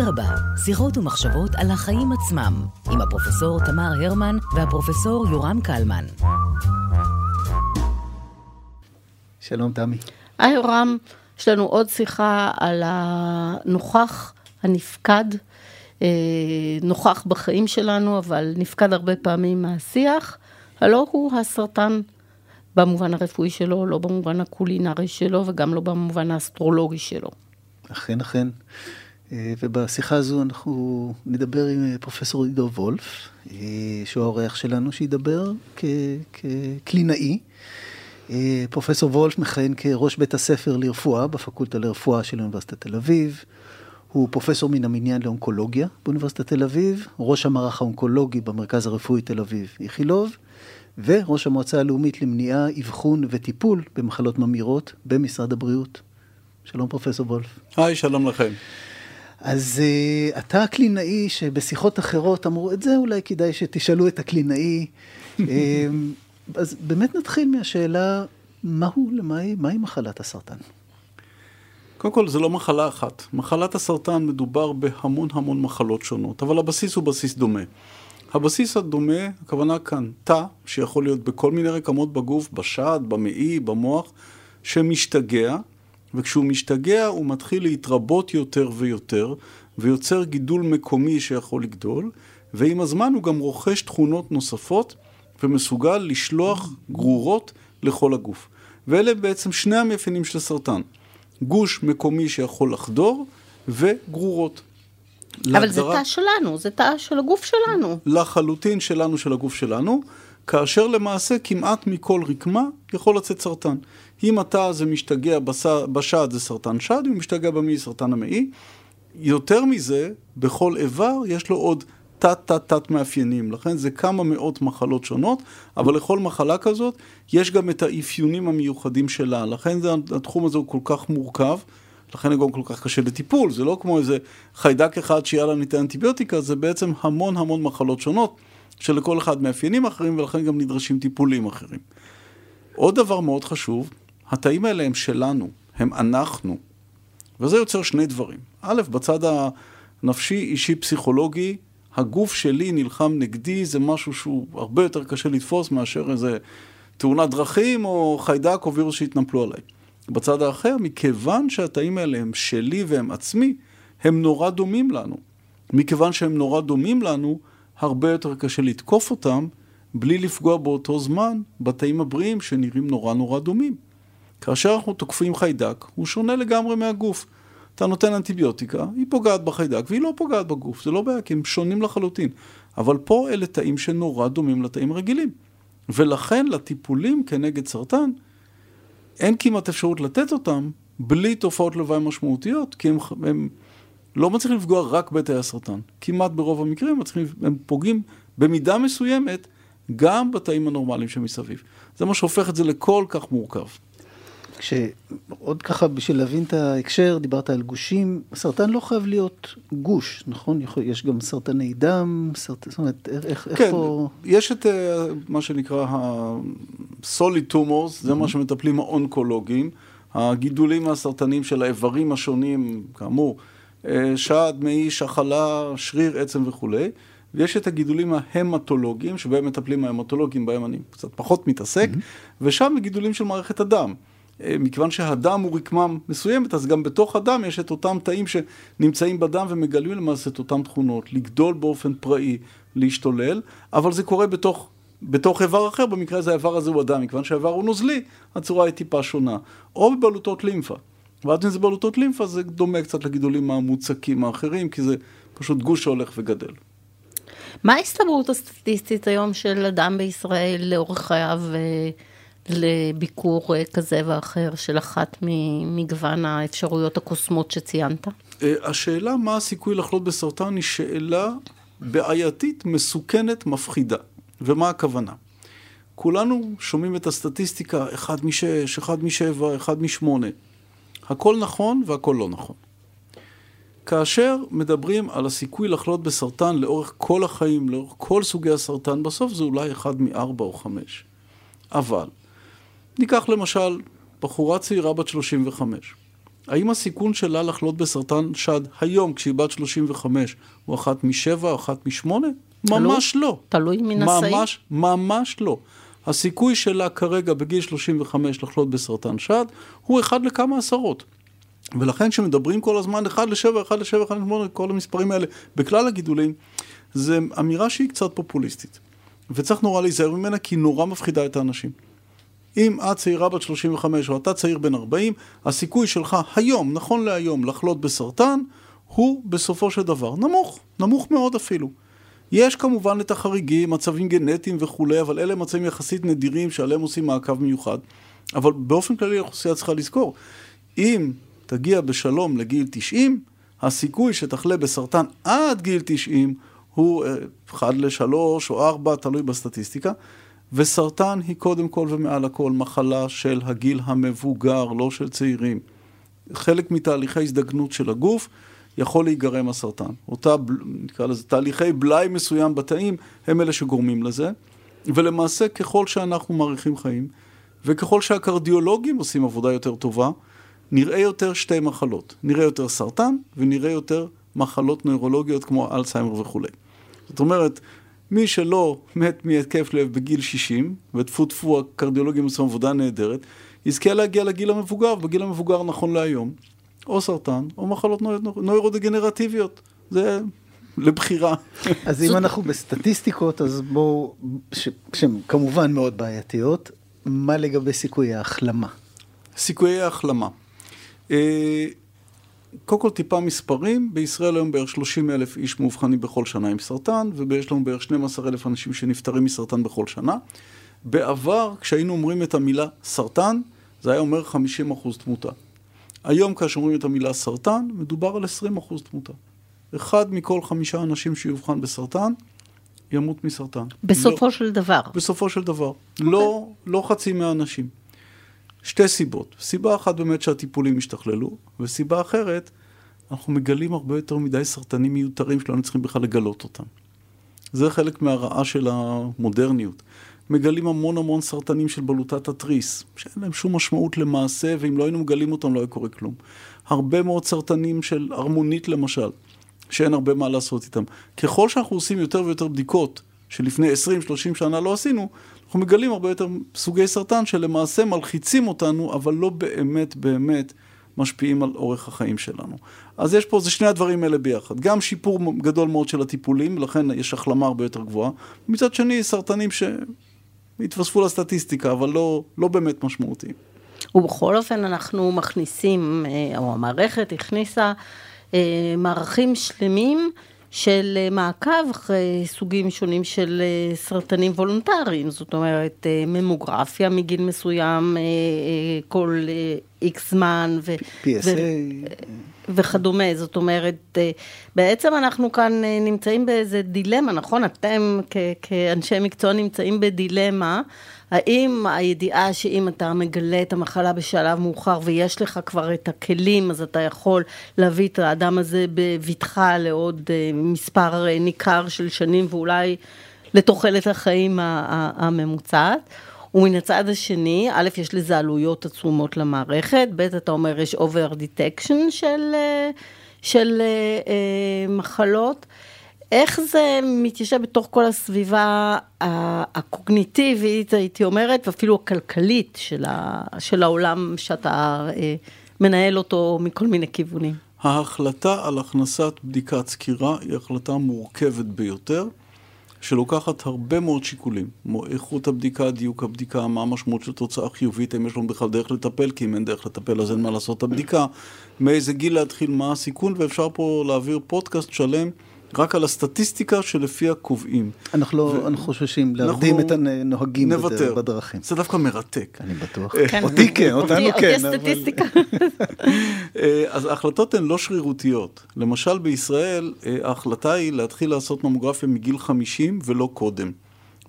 אדרבה, שיחות ומחשבות על החיים עצמם, עם הפרופסור תמר הרמן והפרופסור יורם קלמן. שלום תמי. היי יורם, יש לנו עוד שיחה על הנוכח, הנפקד, אה, נוכח בחיים שלנו, אבל נפקד הרבה פעמים מהשיח, הלא הוא הסרטן. במובן הרפואי שלו, לא במובן הקולינרי שלו וגם לא במובן האסטרולוגי שלו. אכן, אכן. אה, ובשיחה הזו אנחנו נדבר עם אה, פרופסור עידו וולף, אה, שהוא האורח שלנו, שידבר כקלינאי. פרופסור וולף מכהן כראש בית הספר לרפואה בפקולטה לרפואה של אוניברסיטת תל אביב. הוא פרופסור מן המניין לאונקולוגיה באוניברסיטת תל אביב, ראש המערך האונקולוגי במרכז הרפואי תל אביב איכילוב, וראש המועצה הלאומית למניעה, אבחון וטיפול במחלות ממאירות במשרד הבריאות. שלום פרופסור וולף. היי, שלום לכם. אז uh, אתה הקלינאי שבשיחות אחרות אמרו, את זה אולי כדאי שתשאלו את הקלינאי. uh, אז באמת נתחיל מהשאלה, מהו, למהי, מהי מחלת הסרטן? קודם כל, זה לא מחלה אחת. מחלת הסרטן מדובר בהמון המון מחלות שונות, אבל הבסיס הוא בסיס דומה. הבסיס הדומה, הכוונה כאן, תא, שיכול להיות בכל מיני רקמות בגוף, בשד, במעי, במוח, שמשתגע, וכשהוא משתגע הוא מתחיל להתרבות יותר ויותר, ויוצר גידול מקומי שיכול לגדול, ועם הזמן הוא גם רוכש תכונות נוספות, ומסוגל לשלוח גרורות לכל הגוף. ואלה בעצם שני המאפיינים של סרטן. גוש מקומי שיכול לחדור, וגרורות. אבל להגדרה... זה תא שלנו, זה תא של הגוף שלנו. לחלוטין שלנו, של הגוף שלנו, כאשר למעשה כמעט מכל רקמה יכול לצאת סרטן. אם התא הזה משתגע בשד זה סרטן שד, אם הוא משתגע במעי סרטן המעי. יותר מזה, בכל איבר יש לו עוד תת-תת-תת מאפיינים, לכן זה כמה מאות מחלות שונות, אבל לכל מחלה כזאת יש גם את האפיונים המיוחדים שלה, לכן זה, התחום הזה הוא כל כך מורכב. לכן הוא גם כל כך קשה לטיפול, זה לא כמו איזה חיידק אחד לנו ניתן אנטיביוטיקה, זה בעצם המון המון מחלות שונות, שלכל אחד מאפיינים אחרים ולכן גם נדרשים טיפולים אחרים. עוד דבר מאוד חשוב, התאים האלה הם שלנו, הם אנחנו, וזה יוצר שני דברים. א', בצד הנפשי, אישי, פסיכולוגי, הגוף שלי נלחם נגדי, זה משהו שהוא הרבה יותר קשה לתפוס מאשר איזה תאונת דרכים או חיידק או וירוס שהתנפלו עליי. בצד האחר, מכיוון שהתאים האלה הם שלי והם עצמי, הם נורא דומים לנו. מכיוון שהם נורא דומים לנו, הרבה יותר קשה לתקוף אותם בלי לפגוע באותו זמן בתאים הבריאים שנראים נורא נורא דומים. כאשר אנחנו תוקפים חיידק, הוא שונה לגמרי מהגוף. אתה נותן אנטיביוטיקה, היא פוגעת בחיידק והיא לא פוגעת בגוף, זה לא בעיה, כי הם שונים לחלוטין. אבל פה אלה תאים שנורא דומים לתאים רגילים. ולכן לטיפולים כנגד סרטן, אין כמעט אפשרות לתת אותם בלי תופעות לוואי משמעותיות, כי הם, הם לא מצליחים לפגוע רק בתאי הסרטן. כמעט ברוב המקרים הם, מצליחים, הם פוגעים במידה מסוימת גם בתאים הנורמליים שמסביב. זה מה שהופך את זה לכל כך מורכב. כשעוד ככה, בשביל להבין את ההקשר, דיברת על גושים, סרטן לא חייב להיות גוש, נכון? יש גם סרטני דם, סרט... זאת אומרת, איך, כן, פה... יש את אה, מה שנקרא ה-solid tumors, זה מה שמטפלים האונקולוגים, הגידולים הסרטניים של האיברים השונים, כאמור, אה, שד, מעי, שחלה, שריר, עצם וכולי. ויש את הגידולים ההמטולוגיים, שבהם מטפלים ההמטולוגים, בהם אני קצת פחות מתעסק, mm-hmm. ושם גידולים של מערכת הדם. אה, מכיוון שהדם הוא רקמה מסוימת, אז גם בתוך הדם יש את אותם תאים שנמצאים בדם ומגלים למעשה את אותן תכונות, לגדול באופן פראי, להשתולל, אבל זה קורה בתוך, בתוך איבר אחר, במקרה הזה האיבר הזה הוא הדם, מכיוון שהאיבר הוא נוזלי, הצורה היא טיפה שונה. או בבלוטות לימפה. ואז אם זה בלוטות לימפה זה דומה קצת לגידולים המוצקים האחרים, כי זה פשוט גוש שהולך וגדל. מה ההסתברות הסטטיסטית היום של אדם בישראל לאורך חייו? לביקור אה, כזה ואחר של אחת ממגוון האפשרויות הקוסמות שציינת? אה, השאלה מה הסיכוי לחלות בסרטן היא שאלה בעייתית, מסוכנת, מפחידה. ומה הכוונה? כולנו שומעים את הסטטיסטיקה, אחד משש, אחד משבע, אחד משמונה. הכל נכון והכל לא נכון. כאשר מדברים על הסיכוי לחלות בסרטן לאורך כל החיים, לאורך כל סוגי הסרטן, בסוף זה אולי אחד מארבע או חמש. אבל ניקח למשל בחורה צעירה בת 35. האם הסיכון שלה לחלות בסרטן שד היום, כשהיא בת 35, הוא אחת משבע, אחת משמונה? ממש לא. תלוי מנשאי. ממש, ממש לא. הסיכוי שלה כרגע בגיל 35 לחלות בסרטן שד הוא אחד לכמה עשרות. ולכן כשמדברים כל הזמן 1 ל-7, 1 ל-7, 1 ל-8, כל המספרים האלה בכלל הגידולים, זו אמירה שהיא קצת פופוליסטית. וצריך נורא להיזהר ממנה כי היא נורא מפחידה את האנשים. אם את צעירה בת 35 או אתה צעיר בן 40, הסיכוי שלך היום, נכון להיום, לחלות בסרטן, הוא בסופו של דבר נמוך, נמוך מאוד אפילו. יש כמובן את החריגים, מצבים גנטיים וכולי, אבל אלה מצבים יחסית נדירים שעליהם עושים מעקב מיוחד. אבל באופן כללי האוכלוסייה צריכה לזכור, אם תגיע בשלום לגיל 90, הסיכוי שתחלה בסרטן עד גיל 90 הוא 1 ל-3 או 4, תלוי בסטטיסטיקה. וסרטן היא קודם כל ומעל הכל מחלה של הגיל המבוגר, לא של צעירים. חלק מתהליכי הזדגנות של הגוף יכול להיגרם הסרטן. אותה, נקרא לזה, תהליכי בלאי מסוים בתאים, הם אלה שגורמים לזה. ולמעשה, ככל שאנחנו מאריכים חיים, וככל שהקרדיולוגים עושים עבודה יותר טובה, נראה יותר שתי מחלות. נראה יותר סרטן, ונראה יותר מחלות נוירולוגיות כמו אלצהיימר וכולי. זאת אומרת, מי שלא מת מהתקף לב בגיל 60, וטפו טפו הקרדיולוגים עושים עבודה נהדרת, יזכה להגיע לגיל המבוגר, ובגיל המבוגר נכון להיום, או סרטן, או מחלות נוירודגנרטיביות. זה לבחירה. אז אם אנחנו בסטטיסטיקות, אז בואו, שהן כמובן מאוד בעייתיות, מה לגבי סיכויי ההחלמה? סיכויי ההחלמה. קודם כל טיפה מספרים, בישראל היום בערך 30 אלף איש מאובחנים בכל שנה עם סרטן, ויש לנו בערך 12 אלף אנשים שנפטרים מסרטן בכל שנה. בעבר, כשהיינו אומרים את המילה סרטן, זה היה אומר 50 אחוז תמותה. היום כאשר אומרים את המילה סרטן, מדובר על 20 אחוז תמותה. אחד מכל חמישה אנשים שיאובחן בסרטן, ימות מסרטן. בסופו לא, של דבר. בסופו של דבר. Okay. לא, אוקיי. לא חצי מהאנשים. שתי סיבות. סיבה אחת באמת שהטיפולים השתכללו, וסיבה אחרת, אנחנו מגלים הרבה יותר מדי סרטנים מיותרים שלא צריכים בכלל לגלות אותם. זה חלק מהרעה של המודרניות. מגלים המון המון סרטנים של בלוטת התריס, שאין להם שום משמעות למעשה, ואם לא היינו מגלים אותם לא היה קורה כלום. הרבה מאוד סרטנים של ערמונית למשל, שאין הרבה מה לעשות איתם. ככל שאנחנו עושים יותר ויותר בדיקות, שלפני 20-30 שנה לא עשינו, אנחנו מגלים הרבה יותר סוגי סרטן שלמעשה מלחיצים אותנו, אבל לא באמת באמת משפיעים על אורך החיים שלנו. אז יש פה, זה שני הדברים האלה ביחד. גם שיפור גדול מאוד של הטיפולים, לכן יש החלמה הרבה יותר גבוהה. מצד שני, סרטנים שהתווספו לסטטיסטיקה, אבל לא, לא באמת משמעותיים. ובכל אופן אנחנו מכניסים, אה, או המערכת הכניסה אה, מערכים שלמים של אה, מעקב אחרי סוגים שונים של אה, סרטנים וולונטריים, זאת אומרת אה, ממוגרפיה מגיל מסוים כל איקס זמן ו- PSA ו- וכדומה, זאת אומרת בעצם אנחנו כאן נמצאים באיזה דילמה, נכון? אתם כ- כאנשי מקצוע נמצאים בדילמה האם הידיעה שאם אתה מגלה את המחלה בשלב מאוחר ויש לך כבר את הכלים, אז אתה יכול להביא את האדם הזה בבטחה לעוד אה, מספר אה, ניכר של שנים ואולי לתוחלת החיים הממוצעת? ומן הצד השני, א', יש לזה עלויות עצומות למערכת, ב', אתה אומר, יש over detection של, אה, של מחלות. איך זה מתיישב בתוך כל הסביבה הקוגניטיבית, הייתי אומרת, ואפילו הכלכלית של, ה, של העולם שאתה אה, מנהל אותו מכל מיני כיוונים? ההחלטה על הכנסת בדיקת סקירה היא החלטה מורכבת ביותר, שלוקחת הרבה מאוד שיקולים, כמו איכות הבדיקה, דיוק הבדיקה, מה המשמעות של תוצאה חיובית, אם יש לנו בכלל דרך לטפל, כי אם אין דרך לטפל אז אין מה לעשות את הבדיקה, מאיזה גיל להתחיל, מה הסיכון, ואפשר פה להעביר פודקאסט שלם. רק על הסטטיסטיקה שלפיה קובעים. אנחנו לא, אנחנו חוששים להרדים את הנוהגים נוותר. בדרכים. זה דווקא מרתק. אני בטוח. כן. אותי כן, אותנו כן. אותי הסטטיסטיקה. אה, אז ההחלטות הן לא שרירותיות. למשל בישראל, אה, ההחלטה היא להתחיל לעשות ממוגרפיה מגיל 50 ולא קודם.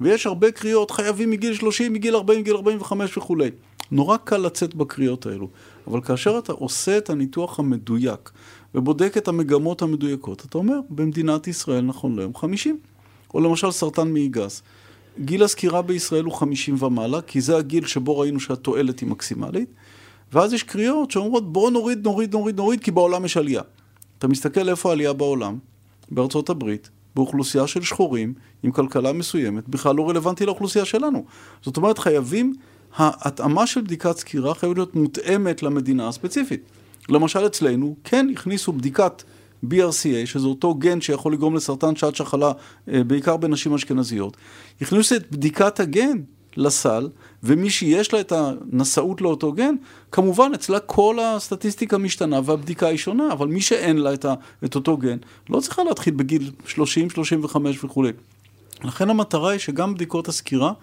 ויש הרבה קריאות, חייבים מגיל 30, מגיל 40, מגיל 45 וכולי. נורא קל לצאת בקריאות האלו. אבל כאשר אתה עושה את הניתוח המדויק, ובודק את המגמות המדויקות. אתה אומר, במדינת ישראל נכון להיום 50. או למשל סרטן מעי גס. גיל הסקירה בישראל הוא 50 ומעלה, כי זה הגיל שבו ראינו שהתועלת היא מקסימלית, ואז יש קריאות שאומרות בואו נוריד, נוריד, נוריד, נוריד, כי בעולם יש עלייה. אתה מסתכל איפה העלייה בעולם, בארצות הברית, באוכלוסייה של שחורים, עם כלכלה מסוימת, בכלל לא רלוונטי לאוכלוסייה שלנו. זאת אומרת, חייבים, ההתאמה של בדיקת סקירה חייבת להיות מותאמת למדינה הספציפית. למשל אצלנו, כן הכניסו בדיקת BRCA, שזה אותו גן שיכול לגרום לסרטן שעת שחלה, אה, בעיקר בנשים אשכנזיות. הכניסו את בדיקת הגן לסל, ומי שיש לה את הנשאות לאותו גן, כמובן אצלה כל הסטטיסטיקה משתנה והבדיקה היא שונה, אבל מי שאין לה את, ה, את אותו גן, לא צריכה להתחיל בגיל 30, 35 וכולי. לכן המטרה היא שגם בדיקות הסקירה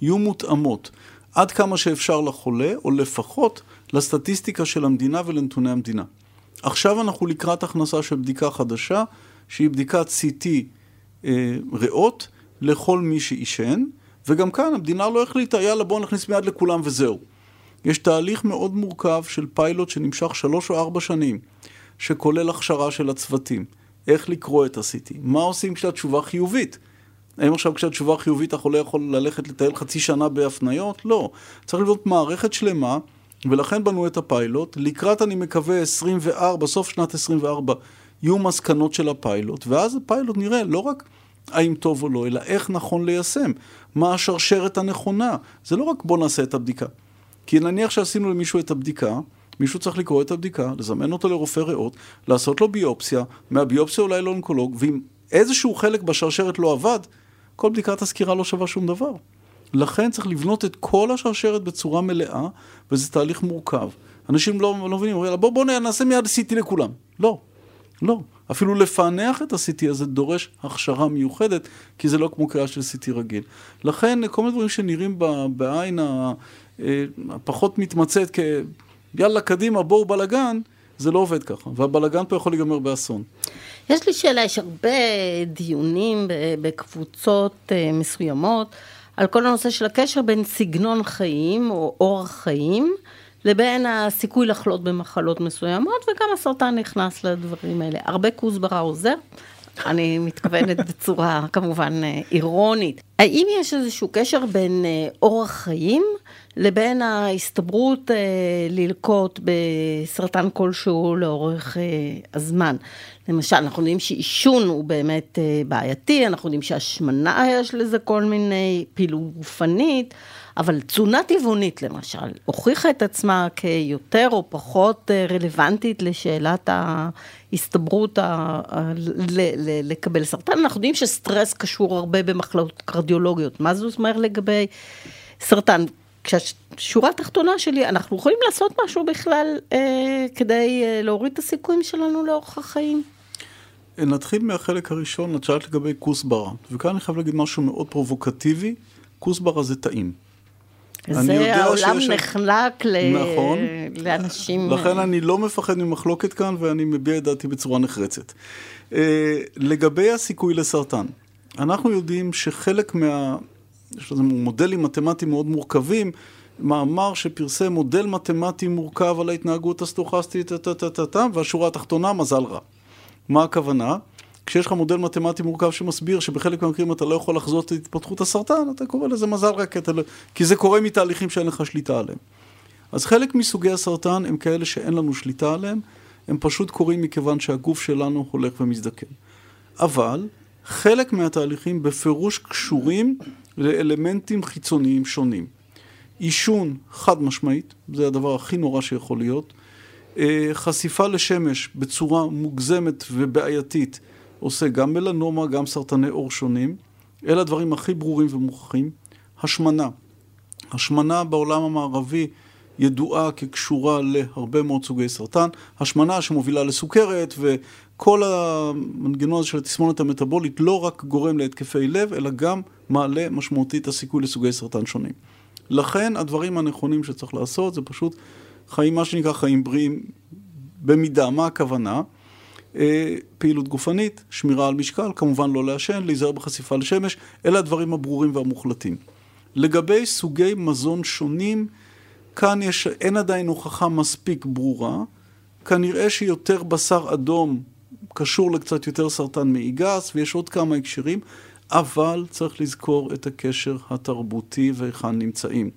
יהיו מותאמות עד כמה שאפשר לחולה, או לפחות לסטטיסטיקה של המדינה ולנתוני המדינה. עכשיו אנחנו לקראת הכנסה של בדיקה חדשה, שהיא בדיקת CT אה, ריאות לכל מי שעישן. וגם כאן המדינה לא החליטה, יאללה בואו נכניס מיד לכולם וזהו. יש תהליך מאוד מורכב של פיילוט שנמשך שלוש או ארבע שנים, שכולל הכשרה של הצוותים, איך לקרוא את ה-CT, מה עושים כשהתשובה חיובית. האם עכשיו כשהתשובה חיובית החולה יכול ללכת לטייל חצי שנה בהפניות? לא. צריך לבנות מערכת שלמה, ולכן בנו את הפיילוט. לקראת, אני מקווה, 24, סוף שנת 24, יהיו מסקנות של הפיילוט, ואז הפיילוט נראה לא רק האם טוב או לא, אלא איך נכון ליישם. מה השרשרת הנכונה. זה לא רק בוא נעשה את הבדיקה. כי נניח שעשינו למישהו את הבדיקה, מישהו צריך לקרוא את הבדיקה, לזמן אותו לרופא ריאות, לעשות לו ביופסיה, מהביופסיה אולי לאונקולוג, ואם איזשהו חלק בשרשרת לא עבד, כל בדיקת הסקירה לא שווה שום דבר. לכן צריך לבנות את כל השרשרת בצורה מלאה, וזה תהליך מורכב. אנשים לא, לא מבינים, אומרים, בוא, בוא נעשה מיד CT לכולם. לא, לא. אפילו לפענח את ה-CT הזה דורש הכשרה מיוחדת, כי זה לא כמו קריאה של CT רגיל. לכן כל מיני דברים שנראים בעין אה, הפחות מתמצאת כ... יאללה, קדימה, בואו בלאגן, זה לא עובד ככה, והבלאגן פה יכול להיגמר באסון. יש לי שאלה, יש הרבה דיונים בקבוצות אה, מסוימות על כל הנושא של הקשר בין סגנון חיים או אורח חיים לבין הסיכוי לחלות במחלות מסוימות, וגם הסרטן נכנס לדברים האלה. הרבה כוסברה עוזר, אני מתכוונת בצורה כמובן אה, אירונית. האם יש איזשהו קשר בין אה, אורח חיים לבין ההסתברות אה, ללקוט בסרטן כלשהו לאורך הזמן? למשל, אנחנו יודעים שעישון הוא באמת בעייתי, אנחנו יודעים שהשמנה יש לזה כל מיני פעילות גופנית. אבל תזונה טבעונית למשל, הוכיחה את עצמה כיותר או פחות אה, רלוונטית לשאלת ההסתברות ה... לקבל סרטן. אנחנו יודעים שסטרס קשור הרבה במחלות קרדיולוגיות. מה זה אומר לגבי סרטן? כשהשורה התחתונה שלי, אנחנו יכולים לעשות משהו בכלל אה, כדי אה, להוריד את הסיכויים שלנו לאורך החיים? נתחיל מהחלק הראשון, את שאלת לגבי כוסברה, וכאן אני חייב להגיד משהו מאוד פרובוקטיבי, כוסברה זה טעים. זה העולם שיש... נחלק ל... נכון. לאנשים... לכן אני לא מפחד ממחלוקת כאן ואני מביע את דעתי בצורה נחרצת. אה, לגבי הסיכוי לסרטן, אנחנו יודעים שחלק מה... יש לזה מודלים מתמטיים מאוד מורכבים, מאמר שפרסם מודל מתמטי מורכב על ההתנהגות הסטוכסטית, והשורה התחתונה, מזל רע. מה הכוונה? כשיש לך מודל מתמטי מורכב שמסביר שבחלק מהמקרים אתה לא יכול לחזות את התפתחות הסרטן, אתה קורא לזה מזל רק, לא... כי זה קורה מתהליכים שאין לך שליטה עליהם. אז חלק מסוגי הסרטן הם כאלה שאין לנו שליטה עליהם, הם פשוט קורים מכיוון שהגוף שלנו הולך ומזדקן. אבל חלק מהתהליכים בפירוש קשורים לאלמנטים חיצוניים שונים. עישון חד משמעית, זה הדבר הכי נורא שיכול להיות. אה, חשיפה לשמש בצורה מוגזמת ובעייתית עושה גם מלנומה, גם סרטני עור שונים. אלה הדברים הכי ברורים ומוכחים. השמנה. השמנה בעולם המערבי ידועה כקשורה להרבה מאוד סוגי סרטן. השמנה שמובילה לסוכרת וכל המנגנון הזה של התסמונת המטבולית לא רק גורם להתקפי לב, אלא גם מעלה משמעותית הסיכוי לסוגי סרטן שונים. לכן הדברים הנכונים שצריך לעשות זה פשוט חיים, מה שנקרא חיים בריאים במידה. מה הכוונה? אה, פעילות גופנית, שמירה על משקל, כמובן לא לעשן, להיזהר בחשיפה לשמש, אלה הדברים הברורים והמוחלטים. לגבי סוגי מזון שונים, כאן יש, אין עדיין הוכחה מספיק ברורה, כנראה שיותר בשר אדום קשור לקצת יותר סרטן מעי גס, ויש עוד כמה הקשרים, אבל צריך לזכור את הקשר התרבותי והיכן נמצאים.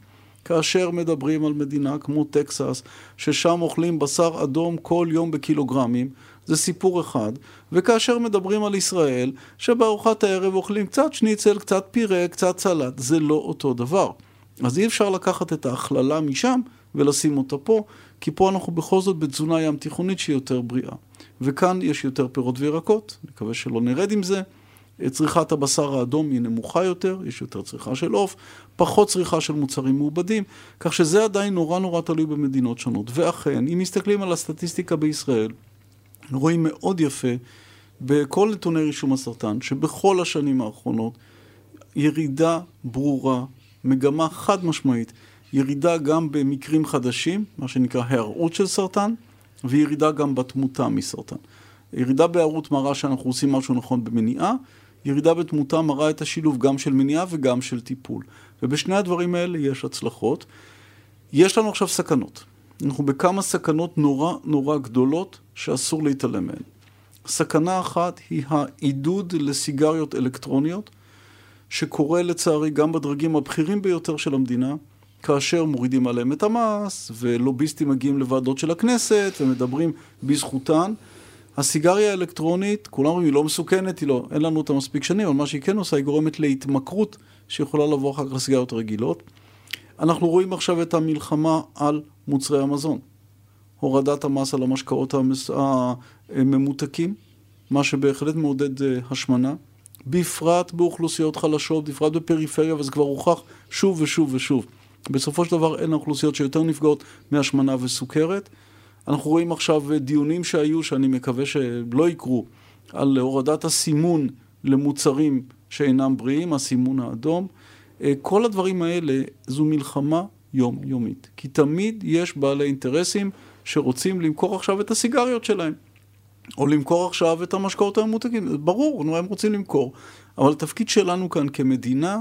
כאשר מדברים על מדינה כמו טקסס, ששם אוכלים בשר אדום כל יום בקילוגרמים, זה סיפור אחד, וכאשר מדברים על ישראל, שבארוחת הערב אוכלים קצת שניצל, קצת פירה, קצת סלט, זה לא אותו דבר. אז אי אפשר לקחת את ההכללה משם ולשים אותה פה, כי פה אנחנו בכל זאת בתזונה ים תיכונית שהיא יותר בריאה. וכאן יש יותר פירות וירקות, מקווה שלא נרד עם זה. צריכת הבשר האדום היא נמוכה יותר, יש יותר צריכה של עוף, פחות צריכה של מוצרים מעובדים, כך שזה עדיין נורא נורא תלוי במדינות שונות. ואכן, אם מסתכלים על הסטטיסטיקה בישראל, רואים מאוד יפה בכל נתוני רישום הסרטן, שבכל השנים האחרונות ירידה ברורה, מגמה חד משמעית, ירידה גם במקרים חדשים, מה שנקרא הערות של סרטן, וירידה גם בתמותה מסרטן. ירידה בהערות מראה שאנחנו עושים משהו נכון במניעה, ירידה בתמותה מראה את השילוב גם של מניעה וגם של טיפול. ובשני הדברים האלה יש הצלחות. יש לנו עכשיו סכנות. אנחנו בכמה סכנות נורא נורא גדולות שאסור להתעלם מהן. סכנה אחת היא העידוד לסיגריות אלקטרוניות, שקורה לצערי גם בדרגים הבכירים ביותר של המדינה, כאשר מורידים עליהם את המס, ולוביסטים מגיעים לוועדות של הכנסת ומדברים בזכותן. הסיגריה האלקטרונית, כולם אומרים, היא לא מסוכנת, היא לא, אין לנו אותה מספיק שנים, אבל מה שהיא כן עושה, היא גורמת להתמכרות שיכולה לבוא אחר כך לסיגריות רגילות. אנחנו רואים עכשיו את המלחמה על מוצרי המזון. הורדת המס על המשקאות. הממותקים, מה שבהחלט מעודד אה, השמנה, בפרט באוכלוסיות חלשות, בפרט בפריפריה, וזה כבר הוכח שוב ושוב ושוב. בסופו של דבר אלה האוכלוסיות שיותר נפגעות מהשמנה וסוכרת. אנחנו רואים עכשיו דיונים שהיו, שאני מקווה שלא יקרו, על הורדת הסימון למוצרים שאינם בריאים, הסימון האדום. אה, כל הדברים האלה זו מלחמה יומיומית. כי תמיד יש בעלי אינטרסים שרוצים למכור עכשיו את הסיגריות שלהם. או למכור עכשיו את המשקאות הממותקים. ברור, הם רוצים למכור. אבל התפקיד שלנו כאן כמדינה,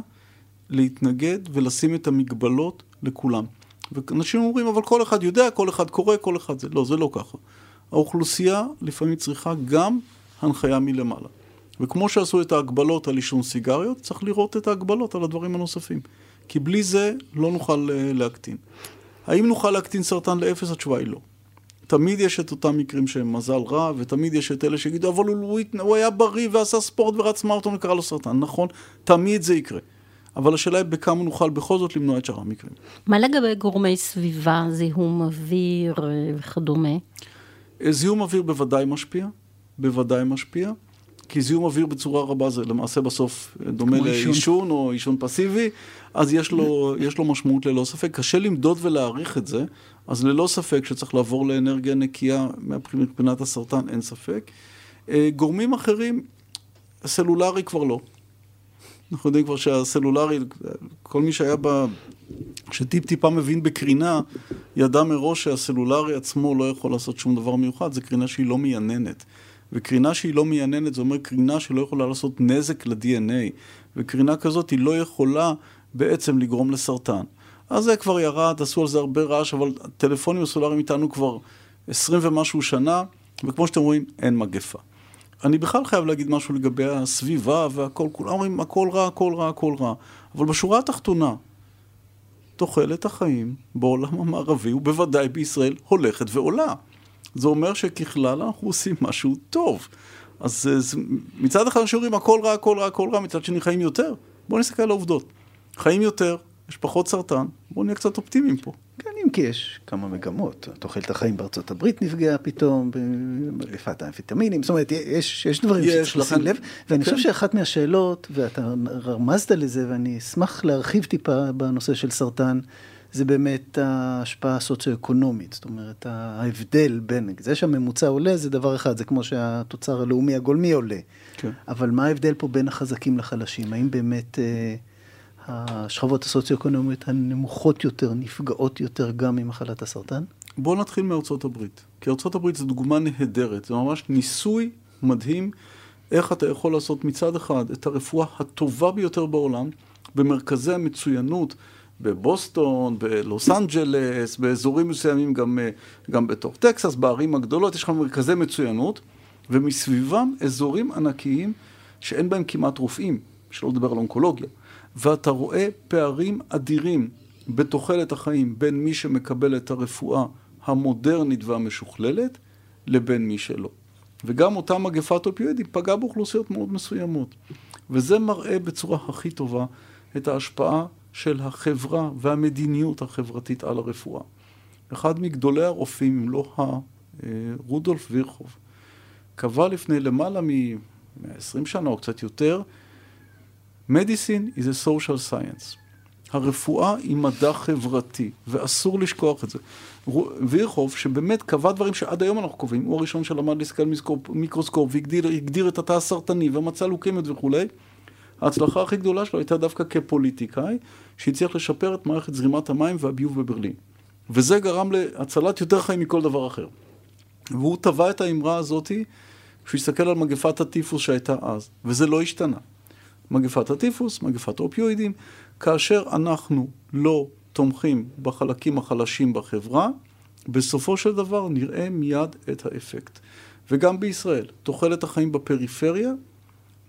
להתנגד ולשים את המגבלות לכולם. ואנשים אומרים, אבל כל אחד יודע, כל אחד קורא, כל אחד זה. לא, זה לא ככה. האוכלוסייה לפעמים צריכה גם הנחיה מלמעלה. וכמו שעשו את ההגבלות על עישון סיגריות, צריך לראות את ההגבלות על הדברים הנוספים. כי בלי זה לא נוכל אה, להקטין. האם נוכל להקטין סרטן לאפס? התשובה היא לא. תמיד יש את אותם מקרים שהם מזל רע, ותמיד יש את אלה שיגידו, אבל הוא, הוא, הוא היה בריא ועשה ספורט ורץ מרתון וקרא לו סרטן. נכון, תמיד זה יקרה. אבל השאלה היא בכמה נוכל בכל זאת למנוע את שאר המקרים. מה לגבי גורמי סביבה, זיהום אוויר וכדומה? אה, זיהום אוויר בוודאי משפיע, בוודאי משפיע. כי זיהום אוויר בצורה רבה זה למעשה בסוף דומה לעישון או עישון פסיבי, אז יש לו, יש לו משמעות ללא ספק. קשה למדוד ולהעריך את זה, אז ללא ספק שצריך לעבור לאנרגיה נקייה מבחינת הסרטן, אין ספק. אה, גורמים אחרים, סלולרי כבר לא. אנחנו יודעים כבר שהסלולרי, כל מי שהיה ב... שטיפ טיפה מבין בקרינה, ידע מראש שהסלולרי עצמו לא יכול לעשות שום דבר מיוחד, זו קרינה שהיא לא מייננת. וקרינה שהיא לא מייננת, זה אומר קרינה שלא יכולה לעשות נזק ל-DNA, וקרינה כזאת היא לא יכולה בעצם לגרום לסרטן. אז זה כבר ירד, עשו על זה הרבה רעש, אבל הטלפונים הסולאריים איתנו כבר עשרים ומשהו שנה, וכמו שאתם רואים, אין מגפה. אני בכלל חייב להגיד משהו לגבי הסביבה והכל, כולם אומרים הכל רע, הכל רע, הכל רע. אבל בשורה התחתונה, תוחלת החיים בעולם המערבי, ובוודאי בישראל, הולכת ועולה. זה אומר שככלל אנחנו עושים משהו טוב. אז מצד אחד אנשים אומרים הכל רע, הכל רע, הכל רע, מצד שני חיים יותר. בואו נסתכל על העובדות. חיים יותר, יש פחות סרטן, בואו נהיה קצת אופטימיים פה. כן, אם כי יש כמה מגמות. תוחלת החיים בארצות הברית נפגעה פתאום, במגפת האמפיטמינים, זאת אומרת, יש, יש דברים שצריך לשים לב, ואני כן. חושב שאחת מהשאלות, ואתה רמזת לזה, ואני אשמח להרחיב טיפה בנושא של סרטן, זה באמת ההשפעה הסוציו-אקונומית, זאת אומרת, ההבדל בין, זה שהממוצע עולה זה דבר אחד, זה כמו שהתוצר הלאומי הגולמי עולה. כן. אבל מה ההבדל פה בין החזקים לחלשים? האם באמת אה, השכבות הסוציו-אקונומיות הנמוכות יותר נפגעות יותר גם ממחלת הסרטן? בואו נתחיל מארצות הברית. כי ארצות הברית זו דוגמה נהדרת, זה ממש ניסוי מדהים איך אתה יכול לעשות מצד אחד את הרפואה הטובה ביותר בעולם, במרכזי המצוינות, בבוסטון, בלוס אנג'לס, באזורים מסוימים גם, אה, גם בתוך טקסס, בערים הגדולות, יש לך מרכזי מצוינות, ומסביבם אזורים ענקיים שאין בהם כמעט רופאים, שלא לדבר על אונקולוגיה. ואתה רואה פערים אדירים בתוחלת החיים בין מי שמקבל את הרפואה המודרנית והמשוכללת לבין מי שלא. וגם אותה מגפת אופיואידים פגעה באוכלוסיות מאוד מסוימות. וזה מראה בצורה הכי טובה את ההשפעה של החברה והמדיניות החברתית על הרפואה. אחד מגדולי הרופאים, אם לא ה... רודולף וירחוב, קבע לפני למעלה מ-20 שנה או קצת יותר, Medicine is a social science. הרפואה היא מדע חברתי, ואסור לשכוח את זה. וירחוב, שבאמת קבע דברים שעד היום אנחנו קובעים, הוא הראשון שלמד להסתכל מיקרוסקופ והגדיר את התא הסרטני ומצא לוקמיות וכולי, ההצלחה הכי גדולה שלו הייתה דווקא כפוליטיקאי, שהצליח לשפר את מערכת זרימת המים והביוב בברלין. וזה גרם להצלת יותר חיים מכל דבר אחר. והוא טבע את האמרה הזאתי כשהוא הסתכל על מגפת הטיפוס שהייתה אז, וזה לא השתנה. מגפת הטיפוס, מגפת האופיואידים, כאשר אנחנו לא תומכים בחלקים החלשים בחברה, בסופו של דבר נראה מיד את האפקט. וגם בישראל, תוחלת החיים בפריפריה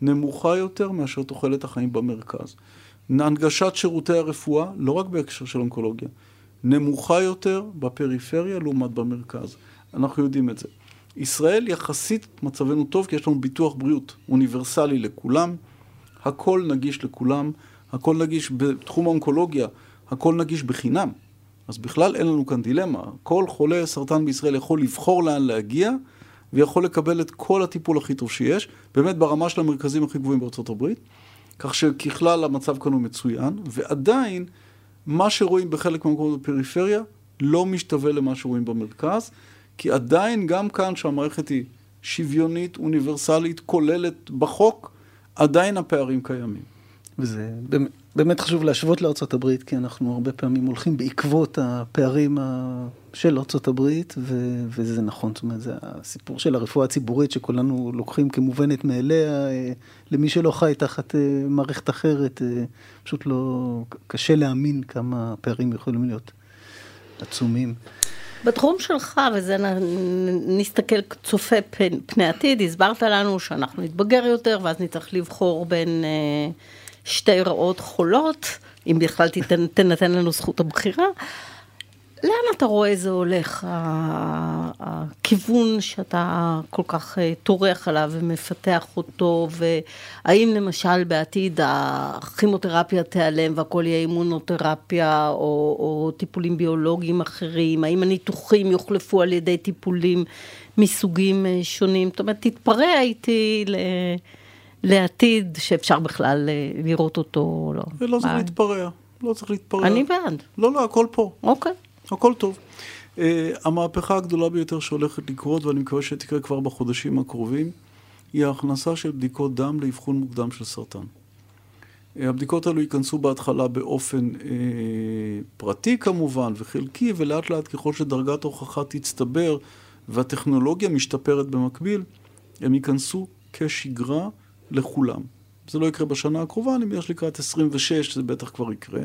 נמוכה יותר מאשר תוחלת החיים במרכז. הנגשת שירותי הרפואה, לא רק בהקשר של אונקולוגיה, נמוכה יותר בפריפריה לעומת במרכז. אנחנו יודעים את זה. ישראל יחסית מצבנו טוב כי יש לנו ביטוח בריאות אוניברסלי לכולם, הכל נגיש לכולם, הכל נגיש בתחום האונקולוגיה, הכל נגיש בחינם. אז בכלל אין לנו כאן דילמה. כל חולה סרטן בישראל יכול לבחור לאן להגיע ויכול לקבל את כל הטיפול הכי טוב שיש, באמת ברמה של המרכזים הכי גבוהים בארצות הברית, כך שככלל המצב כאן הוא מצוין, ועדיין מה שרואים בחלק מהמקומות בפריפריה לא משתווה למה שרואים במרכז, כי עדיין גם כאן שהמערכת היא שוויונית, אוניברסלית, כוללת בחוק, עדיין הפערים קיימים. וזה באמת חשוב להשוות לארה"ב, כי אנחנו הרבה פעמים הולכים בעקבות הפערים של ארה"ב, וזה נכון, זאת אומרת, זה הסיפור של הרפואה הציבורית שכולנו לוקחים כמובנת מאליה, אה, למי שלא חי תחת אה, מערכת אחרת, אה, פשוט לא, קשה להאמין כמה פערים יכולים להיות עצומים. בתחום שלך, וזה נסתכל צופה פני עתיד, הסברת לנו שאנחנו נתבגר יותר, ואז נצטרך לבחור בין שתי רעות חולות, אם בכלל תיתן, תנתן לנו זכות הבחירה. לאן אתה רואה זה הולך, הכיוון שאתה כל כך אה, טורח עליו ומפתח אותו, והאם למשל בעתיד הכימותרפיה תיעלם והכל יהיה אימונותרפיה או, או טיפולים ביולוגיים אחרים, האם הניתוחים יוחלפו על ידי טיפולים מסוגים אה, שונים, זאת אומרת, תתפרע איתי ל... לעתיד שאפשר בכלל אה, לראות אותו, לא. ולא צריך להתפרע, לא צריך להתפרע. אני בעד. לא, לא, הכל פה. אוקיי. הכל טוב. Uh, המהפכה הגדולה ביותר שהולכת לקרות, ואני מקווה שתקרה כבר בחודשים הקרובים, היא ההכנסה של בדיקות דם לאבחון מוקדם של סרטן. Uh, הבדיקות האלו ייכנסו בהתחלה באופן uh, פרטי כמובן וחלקי, ולאט לאט ככל שדרגת ההוכחה תצטבר והטכנולוגיה משתפרת במקביל, הם ייכנסו כשגרה לכולם. זה לא יקרה בשנה הקרובה, אני מניח לקראת 26 זה בטח כבר יקרה.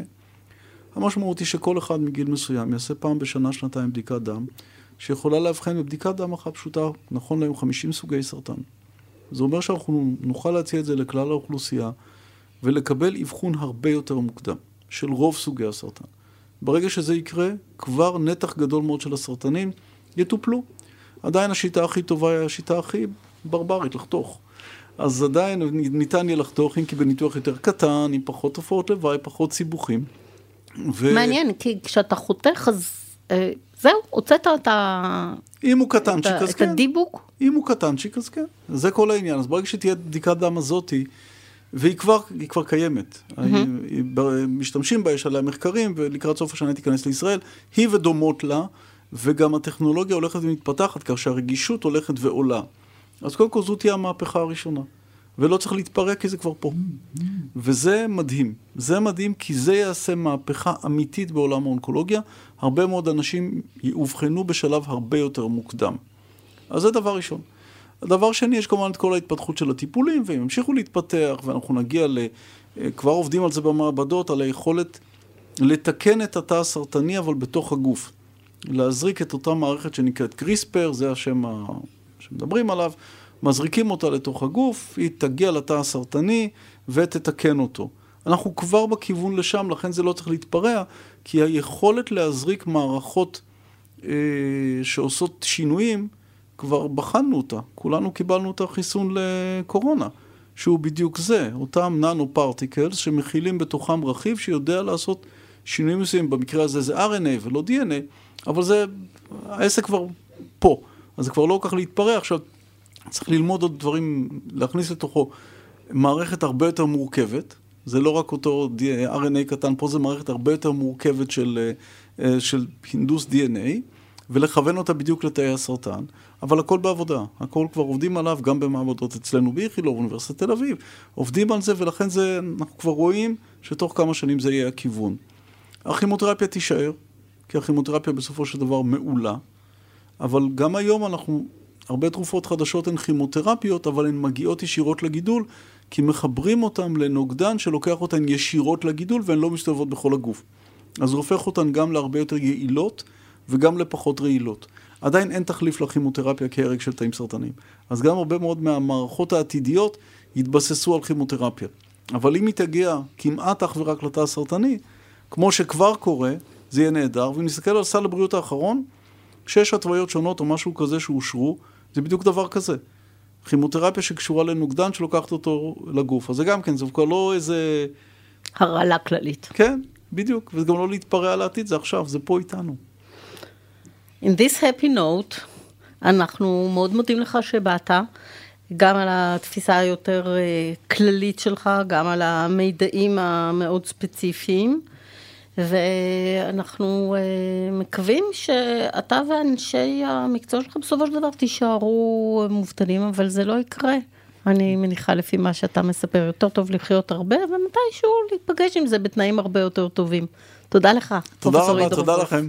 המשמעות היא שכל אחד מגיל מסוים יעשה פעם בשנה, שנתיים בדיקת דם, שיכולה לאבחן בבדיקת דם אחת פשוטה, נכון להיום 50 סוגי סרטן. זה אומר שאנחנו נוכל להציע את זה לכלל האוכלוסייה ולקבל אבחון הרבה יותר מוקדם של רוב סוגי הסרטן. ברגע שזה יקרה, כבר נתח גדול מאוד של הסרטנים יטופלו. עדיין השיטה הכי טובה היא השיטה הכי ברברית, לחתוך. אז עדיין ניתן יהיה לחתוך, אם כי בניתוח יותר קטן, עם פחות תופעות לוואי, פחות סיבוכים. ו... מעניין, כי כשאתה חותך, אז אה, זהו, הוצאת את ה... אם הוא קטנצ'יק, אז כן. את הדיבוק? אם הוא קטנצ'יק, אז כן. זה כל העניין. אז ברגע שתהיה בדיקת דם הזאתי, והיא כבר, כבר קיימת. Mm-hmm. משתמשים בה, יש עליה מחקרים, ולקראת סוף השנה תיכנס לישראל. היא ודומות לה, וגם הטכנולוגיה הולכת ומתפתחת, כך שהרגישות הולכת ועולה. אז קודם כל זו תהיה המהפכה הראשונה. ולא צריך להתפרק כי זה כבר פה. וזה מדהים. זה מדהים כי זה יעשה מהפכה אמיתית בעולם האונקולוגיה. הרבה מאוד אנשים יאובחנו בשלב הרבה יותר מוקדם. אז זה דבר ראשון. הדבר שני, יש כמובן את כל ההתפתחות של הטיפולים, והם ימשיכו להתפתח, ואנחנו נגיע ל... כבר עובדים על זה במעבדות, על היכולת לתקן את התא הסרטני, אבל בתוך הגוף. להזריק את אותה מערכת שנקראת קריספר, זה השם שמדברים עליו. מזריקים אותה לתוך הגוף, היא תגיע לתא הסרטני ותתקן אותו. אנחנו כבר בכיוון לשם, לכן זה לא צריך להתפרע, כי היכולת להזריק מערכות אה, שעושות שינויים, כבר בחנו אותה. כולנו קיבלנו את החיסון לקורונה, שהוא בדיוק זה, אותם ננו פרטיקלס שמכילים בתוכם רכיב שיודע לעשות שינויים מסוימים, במקרה הזה זה RNA ולא DNA, אבל זה, העסק כבר פה, אז זה כבר לא כל כך להתפרע. עכשיו, צריך ללמוד עוד דברים, להכניס לתוכו מערכת הרבה יותר מורכבת. זה לא רק אותו RNA קטן, פה זה מערכת הרבה יותר מורכבת של, אה, של הינדוס DNA, ולכוון אותה בדיוק לתאי הסרטן, אבל הכל בעבודה, הכל כבר עובדים עליו גם במעבדות אצלנו באיכילוב, אוניברסיטת תל אביב, עובדים על זה, ולכן זה, אנחנו כבר רואים שתוך כמה שנים זה יהיה הכיוון. הכימותרפיה תישאר, כי הכימותרפיה בסופו של דבר מעולה, אבל גם היום אנחנו, הרבה תרופות חדשות הן כימותרפיות, אבל הן מגיעות ישירות לגידול, כי מחברים אותן לנוגדן שלוקח אותן ישירות לגידול והן לא מסתובבות בכל הגוף. אז זה הופך אותן גם להרבה יותר יעילות וגם לפחות רעילות. עדיין אין תחליף לכימותרפיה כהרג של תאים סרטניים. אז גם הרבה מאוד מהמערכות העתידיות יתבססו על כימותרפיה. אבל אם היא תגיע כמעט אך ורק לתא הסרטני, כמו שכבר קורה, זה יהיה נהדר. ואם נסתכל על סל הבריאות האחרון, שש התוויות שונות או משהו כזה שאושרו, זה בדיוק דבר כזה. כימותרפיה שקשורה לנוגדן שלוקחת אותו לגוף. אז זה גם כן, זה כבר לא איזה... הרעלה כללית. כן, בדיוק, וזה גם לא להתפרע על העתיד, זה עכשיו, זה פה איתנו. In this happy note, אנחנו מאוד מודים לך שבאת, גם על התפיסה היותר אה, כללית שלך, גם על המידעים המאוד ספציפיים. ואנחנו uh, מקווים שאתה ואנשי המקצוע שלך בסופו של דבר תישארו מובטלים, אבל זה לא יקרה. אני מניחה לפי מה שאתה מספר, יותר טוב לחיות הרבה, ומתישהו להיפגש עם זה בתנאים הרבה יותר טובים. תודה לך, תודה רבה, תודה לכם.